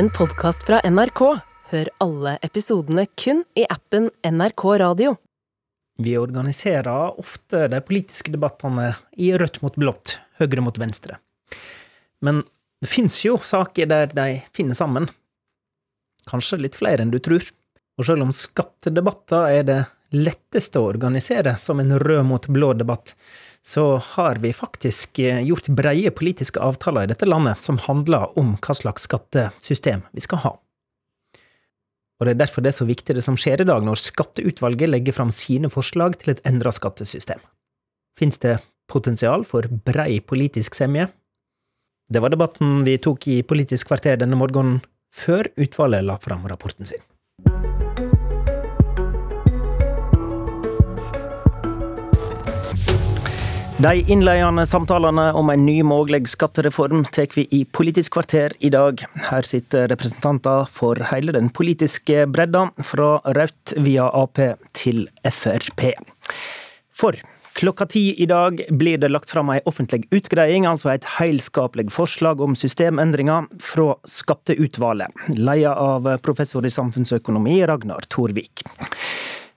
en podkast fra NRK. Hør alle episodene kun i appen NRK Radio. Vi organiserer ofte de politiske debattene i rødt mot blått, høyre mot venstre. Men det fins jo saker der de finner sammen. Kanskje litt flere enn du tror. Og selv om skattedebatter er det letteste å organisere som en rød mot blå debatt, så har vi faktisk eh, gjort breie politiske avtaler i dette landet som handler om hva slags skattesystem vi skal ha. Og det er derfor det er så viktig det som skjer i dag, når Skatteutvalget legger fram sine forslag til et endra skattesystem. Fins det potensial for brei politisk semje? Det var debatten vi tok i Politisk kvarter denne morgenen, før utvalget la fram rapporten sin. De innledende samtalene om en ny mulig skattereform tar vi i Politisk kvarter i dag. Her sitter representanter for hele den politiske bredda, fra Rødt via Ap til Frp. For klokka ti i dag blir det lagt fram ei offentlig utgreiing, altså et helskapelig forslag om systemendringer fra Skatteutvalget, ledet av professor i samfunnsøkonomi Ragnar Torvik.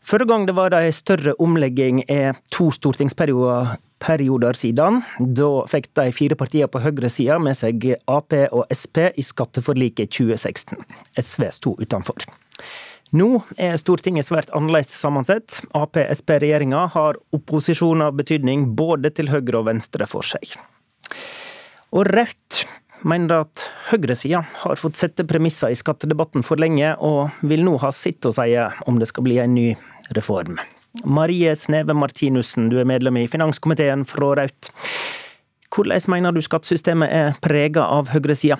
Forrige gang det var ei større omlegging er to stortingsperioder perioder siden. Da fikk de fire partiene på høyresida med seg Ap og Sp i skatteforliket 2016. SV sto utenfor. Nå er Stortinget svært annerledes sammensett. Ap-Sp-regjeringa har opposisjon av betydning både til høyre og venstre for seg. Og Rødt mener at høyresida har fått sette premisser i skattedebatten for lenge, og vil nå ha sitt å si om det skal bli en ny reform. Marie Sneve Martinussen, du er medlem i finanskomiteen fra Raut. Hvordan mener du skattesystemet er prega av høyresida?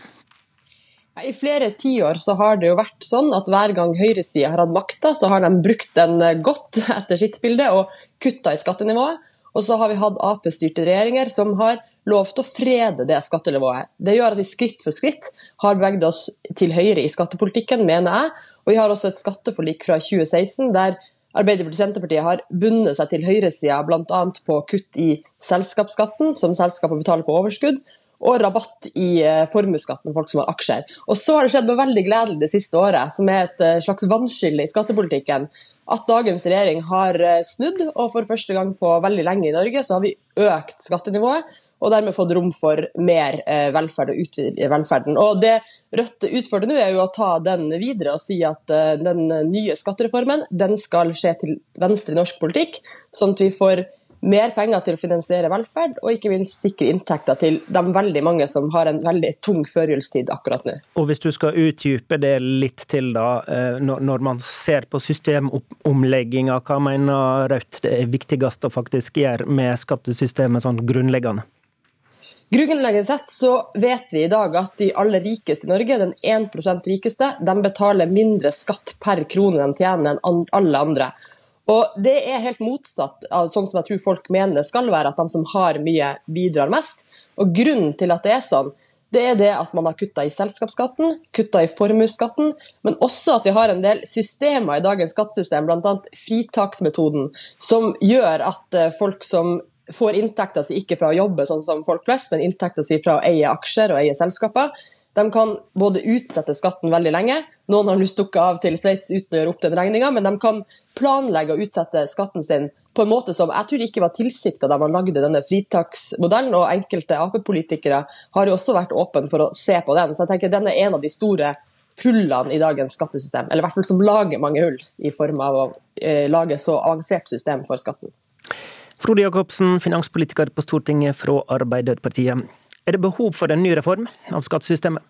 I flere tiår så har det jo vært sånn at hver gang høyresida har hatt makta, så har de brukt den godt etter sitt bilde og kutta i skattenivået. Og så har vi hatt Ap-styrte regjeringer som har lovt å frede det skattenivået. Det gjør at vi skritt for skritt har beveget oss til høyre i skattepolitikken, mener jeg. Og vi har også et skatteforlik fra 2016 der Arbeiderpartiet og Senterpartiet har bundet seg til høyresida bl.a. på kutt i selskapsskatten, som selskapet betaler på overskudd, og rabatt i eh, formuesskatten for folk som har aksjer. Og så har det skjedd noe veldig gledelig det siste året, som er et eh, slags vannskille i skattepolitikken. At dagens regjering har eh, snudd, og for første gang på veldig lenge i Norge så har vi økt skattenivået og dermed fått rom for mer eh, velferd og utvide velferden. Og Det Rødt utfordrer nå, er jo å ta den videre og si at eh, den nye skattereformen den skal skje til venstre i norsk politikk, sånn at vi får mer penger til å finansiere velferd, og ikke minst sikre inntekter til de veldig mange som har en veldig tung førjulstid akkurat nå. Og Hvis du skal utdype det litt til, da, eh, når man ser på systemomlegginga, hva mener Rødt det er viktigst å faktisk gjøre med skattesystemet sånn grunnleggende? Grunnleggende sett så vet vi i dag at de aller rikeste i Norge, den 1% rikeste, de betaler mindre skatt per krone de tjener enn alle andre. Og Det er helt motsatt av sånn som jeg tror folk mener det skal være, at de som har mye, bidrar mest. Og Grunnen til at det er sånn, det er det at man har kutta i selskapsskatten, kutta i formuesskatten, men også at vi har en del systemer i dagens skattesystem, bl.a. fritaksmetoden, som gjør at eh, folk som får inntekta si ikke fra å jobbe sånn som folk flest, men inntekta si fra å eie aksjer og eie selskaper. De kan både utsette skatten veldig lenge, noen har lyst til å stukket av til Sveits uten å gjøre opp den regninga, men de kan planlegge å utsette skatten sin på en måte som jeg tror ikke var tilsikta da man lagde denne fritaksmodellen, og enkelte Ap-politikere har jo også vært åpne for å se på den. Så jeg tenker den er en av de store hullene i dagens skattesystem, eller i hvert fall som lager mange hull, i form av å eh, lage så avansert system for skatten. Frode Jacobsen, finanspolitiker på Stortinget fra Arbeiderpartiet. Er det behov for en ny reform av skattesystemet?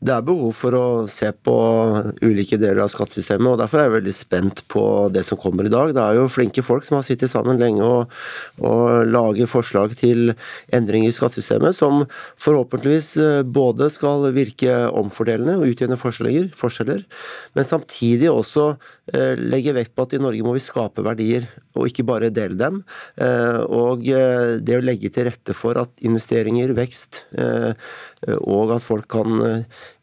Det er behov for å se på ulike deler av skattesystemet, og derfor er jeg veldig spent på det som kommer i dag. Det er jo flinke folk som har sittet sammen lenge og, og lager forslag til endringer i skattesystemet som forhåpentligvis eh, både skal virke omfordelende og utjevne forskjeller, men samtidig også eh, legge vekt på at i Norge må vi skape verdier, og ikke bare dele dem. Eh, og det å legge til rette for at investeringer, vekst og at folk kan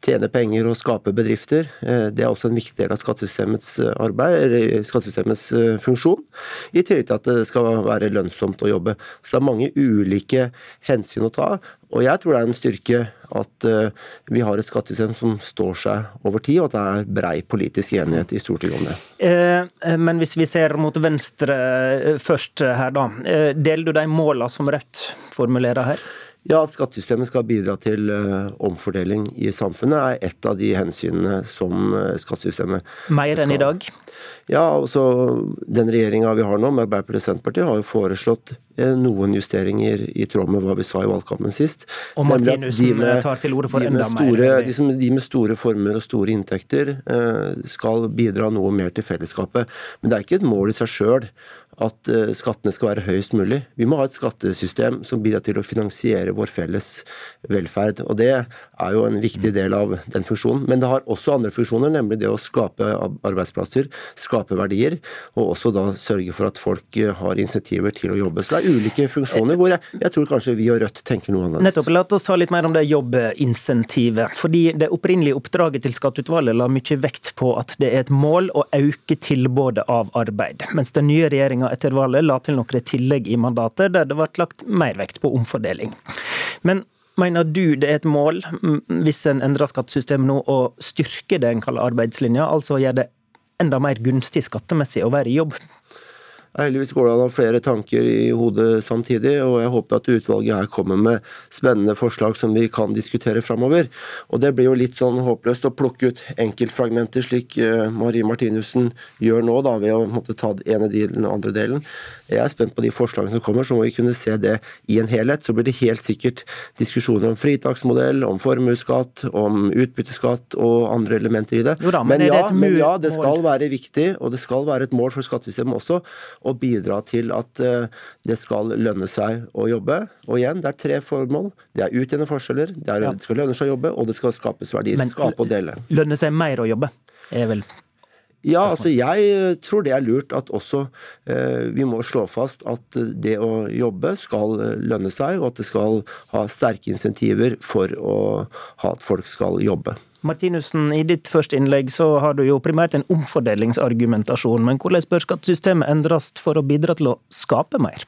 tjene penger og skape bedrifter. Det er også en viktig del av skattesystemets arbeid, eller skattesystemets funksjon. I tillegg til at det skal være lønnsomt å jobbe. Så det er mange ulike hensyn å ta. Og jeg tror det er en styrke at vi har et skattesystem som står seg over tid, og at det er brei politisk enighet i Stortinget om det. Men hvis vi ser mot venstre først her, da. Deler du de målene som Rødt formulerer her? Ja, At skattesystemet skal bidra til uh, omfordeling i samfunnet, er et av de hensynene som uh, skattesystemet Mer enn i dag? Ja, altså Den regjeringa vi har nå, med Arbeiderpartiet og Senterpartiet, har jo foreslått uh, noen justeringer i tråd med hva vi sa i valgkampen sist. Og Martinussen tar til orde for enda mer? De, som, de med store formuer og store inntekter skal bidra noe mer til fellesskapet. Men det er ikke et mål i seg sjøl at eh, skattene skal være høyest mulig. Vi må ha et skattesystem som bidrar til å finansiere vår felles velferd. og Det er jo en viktig del av den funksjonen. Men det har også andre funksjoner, nemlig det å skape arbeidsplasser, skape verdier, og også da sørge for at folk eh, har insentiver til å jobbe. Så det er ulike funksjoner hvor jeg, jeg tror kanskje vi og Rødt tenker noe annerledes. Nettopp. La oss ta litt mer om det jobbinsentivet. Fordi det opprinnelige oppdraget til skatteutvalget la mye vekt på at det er et mål å øke tilbudet av arbeid. Mens den nye regjeringa etter valget la til noen tillegg i mandatet, der det ble lagt mer vekt på omfordeling. Men Mener du det er et mål, hvis en endrer skattesystemet nå, å styrke det en kaller arbeidslinja, altså gjøre det enda mer gunstig skattemessig å være i jobb? Heldigvis går det an å ha flere tanker i hodet samtidig, og jeg håper at utvalget her kommer med spennende forslag som vi kan diskutere framover. Og det blir jo litt sånn håpløst å plukke ut enkeltfragmenter, slik eh, Marie Martinussen gjør nå, da, ved å måtte ta den ene delen og andre delen. Jeg er spent på de forslagene som kommer, så må vi kunne se det i en helhet. Så blir det helt sikkert diskusjoner om fritaksmodell, om formuesskatt, om utbytteskatt og andre elementer i det. Da, men, men, ja, det men, ja, det skal være viktig, og det skal være et mål for skattesystemet også å bidra til at eh, det skal lønne seg å jobbe. Og igjen, det er tre formål. Det er utjevne forskjeller, det, er, det skal lønne seg å jobbe, og det skal skapes verdier. Men, skape og dele. Lønne seg mer å jobbe, er vel ja, altså jeg tror det er lurt at også eh, vi må slå fast at det å jobbe skal lønne seg, og at det skal ha sterke insentiver for å ha at folk skal jobbe. Martinussen, i ditt første innlegg så har du jo primært en omfordelingsargumentasjon, men hvordan bør skattesystemet endres for å bidra til å skape mer?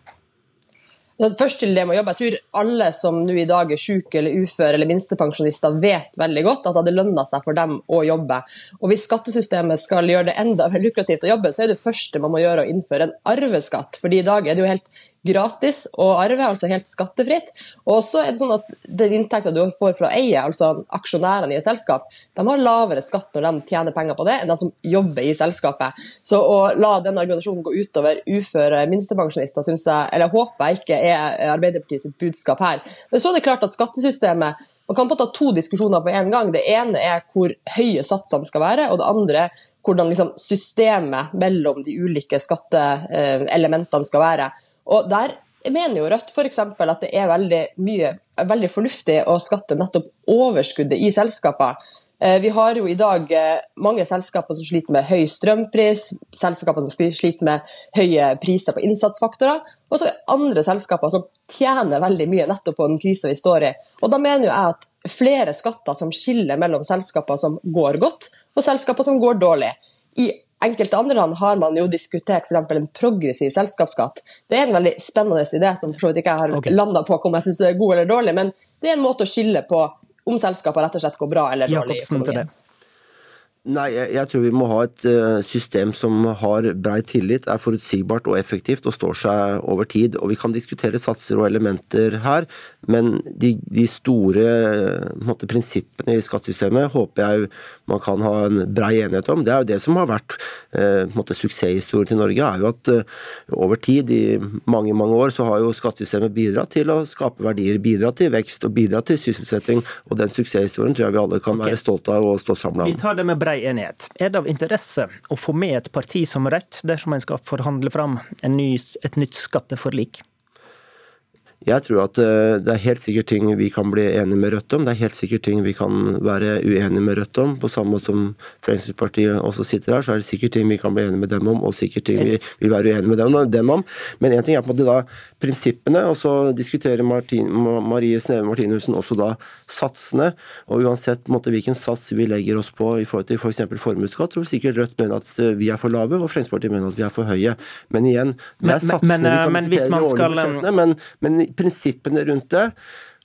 Først til det med å jobbe. Jeg tror alle som nå i dag er syke eller uføre eller minstepensjonister, vet veldig godt at det hadde lønna seg for dem å jobbe. Og Hvis skattesystemet skal gjøre det enda mer lukrativt å jobbe, så er det første man må gjøre å innføre en arveskatt. Fordi i dag er det jo helt gratis å arve, altså helt skattefritt. Og så er det sånn at den inntekta du får fra eier, eie, altså aksjonærene i et selskap, de har lavere skatt når de tjener penger på det, enn de som jobber i selskapet. Så å la den argumentasjonen gå utover uføre minstepensjonister, synes jeg, eller håper jeg ikke er Arbeiderpartiets budskap her. Men så er det klart at skattesystemet man kan ta to diskusjoner på en gang. Det ene er hvor høye satsene skal være, og det andre hvordan liksom systemet mellom de ulike skatteelementene skal være. Og der mener jo Rødt f.eks. at det er veldig, mye, veldig fornuftig å skatte nettopp overskuddet i selskaper. Eh, vi har jo i dag eh, mange selskaper som sliter med høy strømpris, selskaper som sliter med høye priser på innsatsfaktorer, og så andre selskaper som tjener veldig mye nettopp på den krisa vi står i. Og Da mener jo jeg at flere skatter som skiller mellom selskaper som går godt, og selskaper som går dårlig. I enkelte andre land har man jo diskutert f.eks. en progressiv selskapsskatt. Det er en veldig spennende idé som for så vidt ikke jeg har okay. landa på om jeg syns er god eller dårlig, men det er en måte å skille på om selskapet rett og slett går bra eller dårlig. i Nei, jeg, jeg, tror vi må ha et uh, system som har brei tillit, er forutsigbart og effektivt og står seg over tid. Og Vi kan diskutere satser og elementer her, men de, de store uh, måte, prinsippene i skattesystemet håper jeg man kan ha en brei enighet om. Det er jo det som har vært måte, suksesshistorien til Norge, er jo at over tid, i mange mange år, så har jo skattesystemet bidratt til å skape verdier, bidratt til vekst og bidratt til sysselsetting. Og den suksesshistorien tror jeg vi alle kan okay. være stolte av og stå sammen om. Vi tar det med brei enighet. Er det av interesse å få med et parti som Rødt dersom en skal forhandle fram ny, et nytt skatteforlik? Jeg tror at eh, det er helt sikkert ting vi kan bli enige med Rødt om. Det er helt sikkert ting vi kan være uenige med Rødt om. På samme måte som Fremskrittspartiet også sitter her, så er det sikkert ting vi kan bli enige med dem om, og sikkert ting vi vil være uenige med dem, om. Men én ting er på en måte da prinsippene, og så diskuterer Martin, Marie Sneve Martinussen også da satsene. Og uansett måte, hvilken sats vi legger oss på i forhold til f.eks. For formuesskatt, så vil sikkert Rødt mene at eh, vi er for lave, og Fremskrittspartiet mener at vi er for høye. Men igjen, det er satsene men, men, vi kan men, diskutere i årlige budsjettene, men, men prinsippene rundt det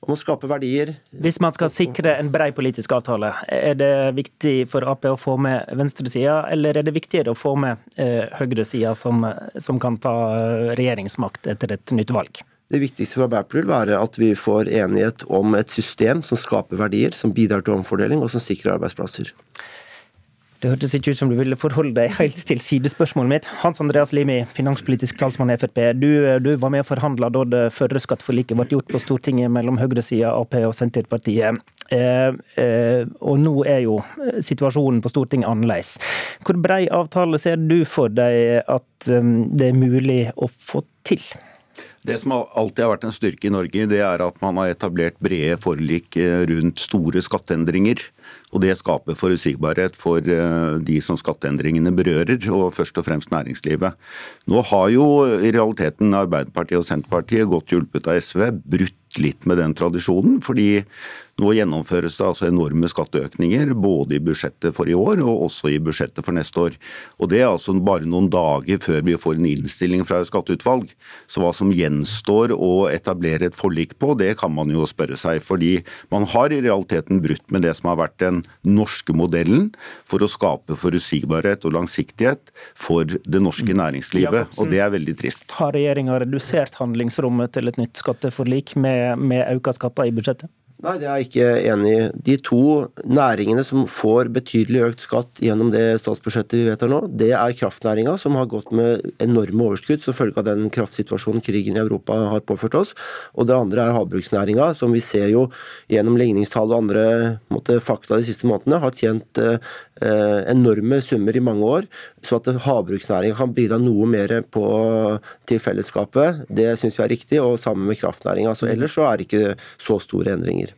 om å skape verdier. Hvis man skal sikre en brei politisk avtale, er det viktig for Ap å få med venstresida, eller er det viktigere å få med eh, høyresida, som, som kan ta regjeringsmakt etter et nytt valg? Det viktigste for Arbeiderpartiet vil være at vi får enighet om et system som skaper verdier, som bidrar til omfordeling og som sikrer arbeidsplasser. Det hørtes ikke ut som du ville forholde deg helt til sidespørsmålet mitt. Hans Andreas Limi, finanspolitisk talsmann i Frp. Du, du var med og forhandla da det førre skatteforliket ble gjort på Stortinget mellom høyresida, Ap og Senterpartiet. Eh, eh, og nå er jo situasjonen på Stortinget annerledes. Hvor brei avtale ser du for deg at um, det er mulig å få til? Det som alltid har vært en styrke i Norge, det er at man har etablert brede forlik eh, rundt store skatteendringer. Og Det skaper forutsigbarhet for eh, de som skatteendringene berører, og først og fremst næringslivet. Nå har jo i realiteten Arbeiderpartiet og Senterpartiet, godt hjulpet av SV, brutt litt med den tradisjonen. fordi nå gjennomføres det altså enorme skatteøkninger, både i budsjettet for i år og også i budsjettet for neste år. Og Det er altså bare noen dager før vi får en innstilling fra et skatteutvalg. Så hva som gjenstår å etablere et forlik på, det kan man jo spørre seg. Fordi man har i realiteten brutt med det som har vært den norske modellen for å skape forutsigbarhet og langsiktighet for det norske næringslivet. Og det er veldig trist. Har regjeringa redusert handlingsrommet til et nytt skatteforlik med, med økte skatter i budsjettet? Nei, det er jeg ikke enig i. De to næringene som får betydelig økt skatt gjennom det statsbudsjettet vi vedtar nå, det er kraftnæringa, som har gått med enorme overskudd som følge av den kraftsituasjonen krigen i Europa har påført oss. Og det andre er havbruksnæringa, som vi ser jo gjennom ligningstall og andre måte, fakta de siste månedene har tjent eh, enorme summer i mange år. Så at havbruksnæringa kan bidra noe mer på, til fellesskapet, det syns vi er riktig, og sammen med kraftnæringa. Ellers så er det ikke så store endringer.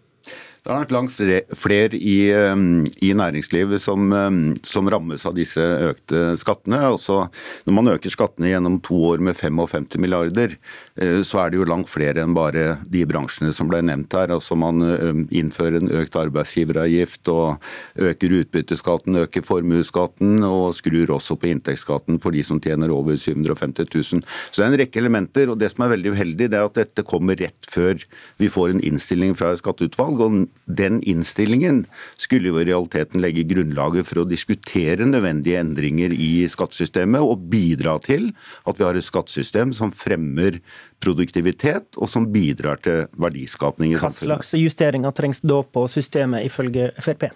Det har vært langt flere i, um, i næringslivet som, um, som, rammes av disse økte skattene. Altså, når man øker skattene gjennom to år med 55 milliarder, eh, så er det jo langt flere enn bare de bransjene som ble nevnt her. Altså Man um, innfører en økt arbeidsgiveravgift og øker utbytteskatten, øker formuesskatten og skrur også på inntektsskatten for de som tjener over 750 000. Så det er en rekke elementer. og Det som er veldig uheldig, det er at dette kommer rett før vi får en innstilling fra et skatteutvalg. og den innstillingen skulle jo i realiteten legge grunnlaget for å diskutere nødvendige endringer i skattesystemet og bidra til at vi har et skattesystem som fremmer produktivitet, og som bidrar til verdiskapning i samfunnet. Hva slags justeringer trengs da på systemet, ifølge Frp?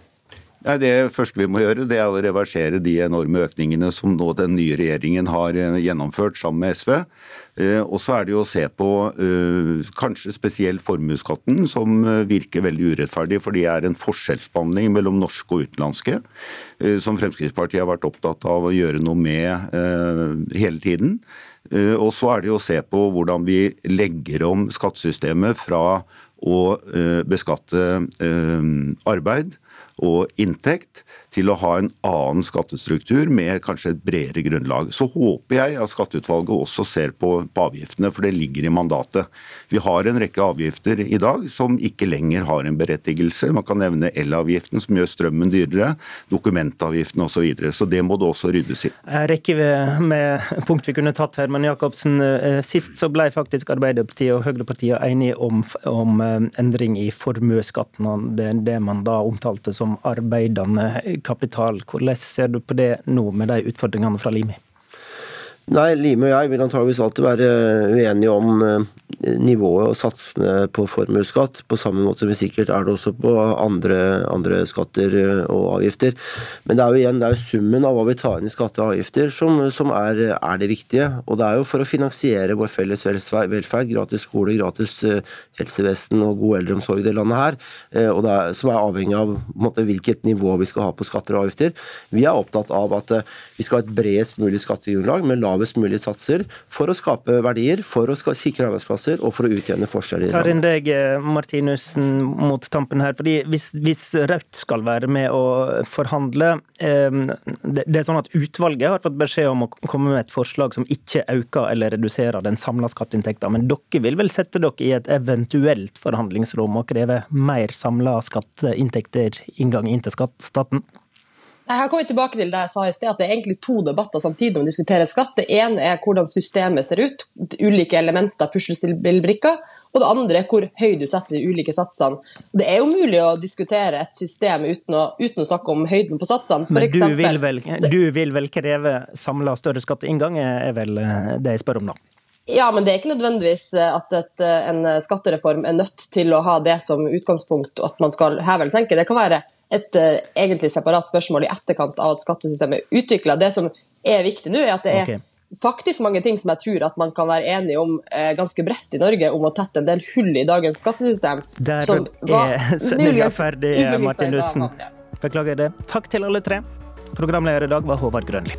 Nei, Det første vi må gjøre, det er å reversere de enorme økningene som nå den nye regjeringen har eh, gjennomført sammen med SV. Eh, og så er det jo å se på uh, kanskje spesielt formuesskatten, som virker veldig urettferdig, for det er en forskjellsbehandling mellom norske og utenlandske, som Fremskrittspartiet har vært opptatt av å gjøre noe med hele tiden. Og så er det jo å se på hvordan vi legger om skattesystemet fra å beskatte arbeid og inntekt til å ha en annen skattestruktur med kanskje et bredere grunnlag. Så håper jeg at skatteutvalget også ser på, avgiftene, for det ligger i mandatet. Vi har en rekke avgifter i dag som ikke lenger har en berettigelse. Man kan nevne elavgiften som gjør strømmen dyrere, dokumentavgiften osv. Så, videre. så det må det også ryddes i. Jeg rekker med punkt vi kunne tatt her, men Jacobsen, eh, sist så ble faktisk Arbeiderpartiet og Høyrepartiet enige om, om eh, endring i formuesskatten. Det, det man da omtalte som arbeidende kapital. Hvordan ser du på det nå, med de utfordringene fra Limi? Nei, Lime og jeg vil antageligvis alltid være uenige om eh, nivået og satsene på formuesskatt, på samme måte som vi sikkert er det også på andre, andre, skatter eh, og avgifter. Men det er jo igjen det er jo summen av hva vi tar inn i skatter og avgifter som, som er, er, det viktige. Og det er jo for å finansiere vår felles velferd, gratis skole, gratis eh, helsevesen og god eldreomsorg i det landet her, og er, som er avhengig av måte, hvilket nivå vi skal ha på skatter og avgifter. Vi er opptatt av at vi skal ha et bredest mulig skattegrunnlag med lav lavest mulig satser for å skape verdier, for å sikre arbeidsplasser og for å utjevne forskjeller tar inn deg, eh, Martinussen, mot tampen her. fordi Hvis, hvis Rødt skal være med å forhandle eh, det, er sånn at Utvalget har fått beskjed om å komme med et forslag som ikke øker eller reduserer den samla skatteinntekta. Men dere vil vel sette dere i et eventuelt forhandlingsrom og kreve mer samla skatteinntekter inngang inn til staten? Jeg har kommet tilbake til det jeg sa i sted, at det er egentlig to debatter samtidig når vi diskuterer skatt. Det ene er hvordan systemet ser ut, ulike elementer, puslespillbrikker. Og det andre er hvor høy du setter de ulike satsene. Det er jo mulig å diskutere et system uten å, uten å snakke om høyden på satsene. For Men du eksempel- vil, vel, du vil vel kreve samla større skatteinngang, er vel eh, det jeg spør om da? Ja, men det er ikke nødvendigvis eh, at et, en skattereform er nødt til å ha det som utgangspunkt, at man skal heve eller senke. Det kan være et uh, egentlig separat spørsmål i etterkant av at skattesystemet er utvikla. Det som er viktig nå, er at det er okay. faktisk mange ting som jeg tror at man kan være enige om eh, ganske bredt i Norge, om å tette en del hull i dagens skattesystem. Der som var er sendinga ferdig, Martin Lussen. Beklager det. Takk til alle tre. Programleder i dag var Håvard Grønli.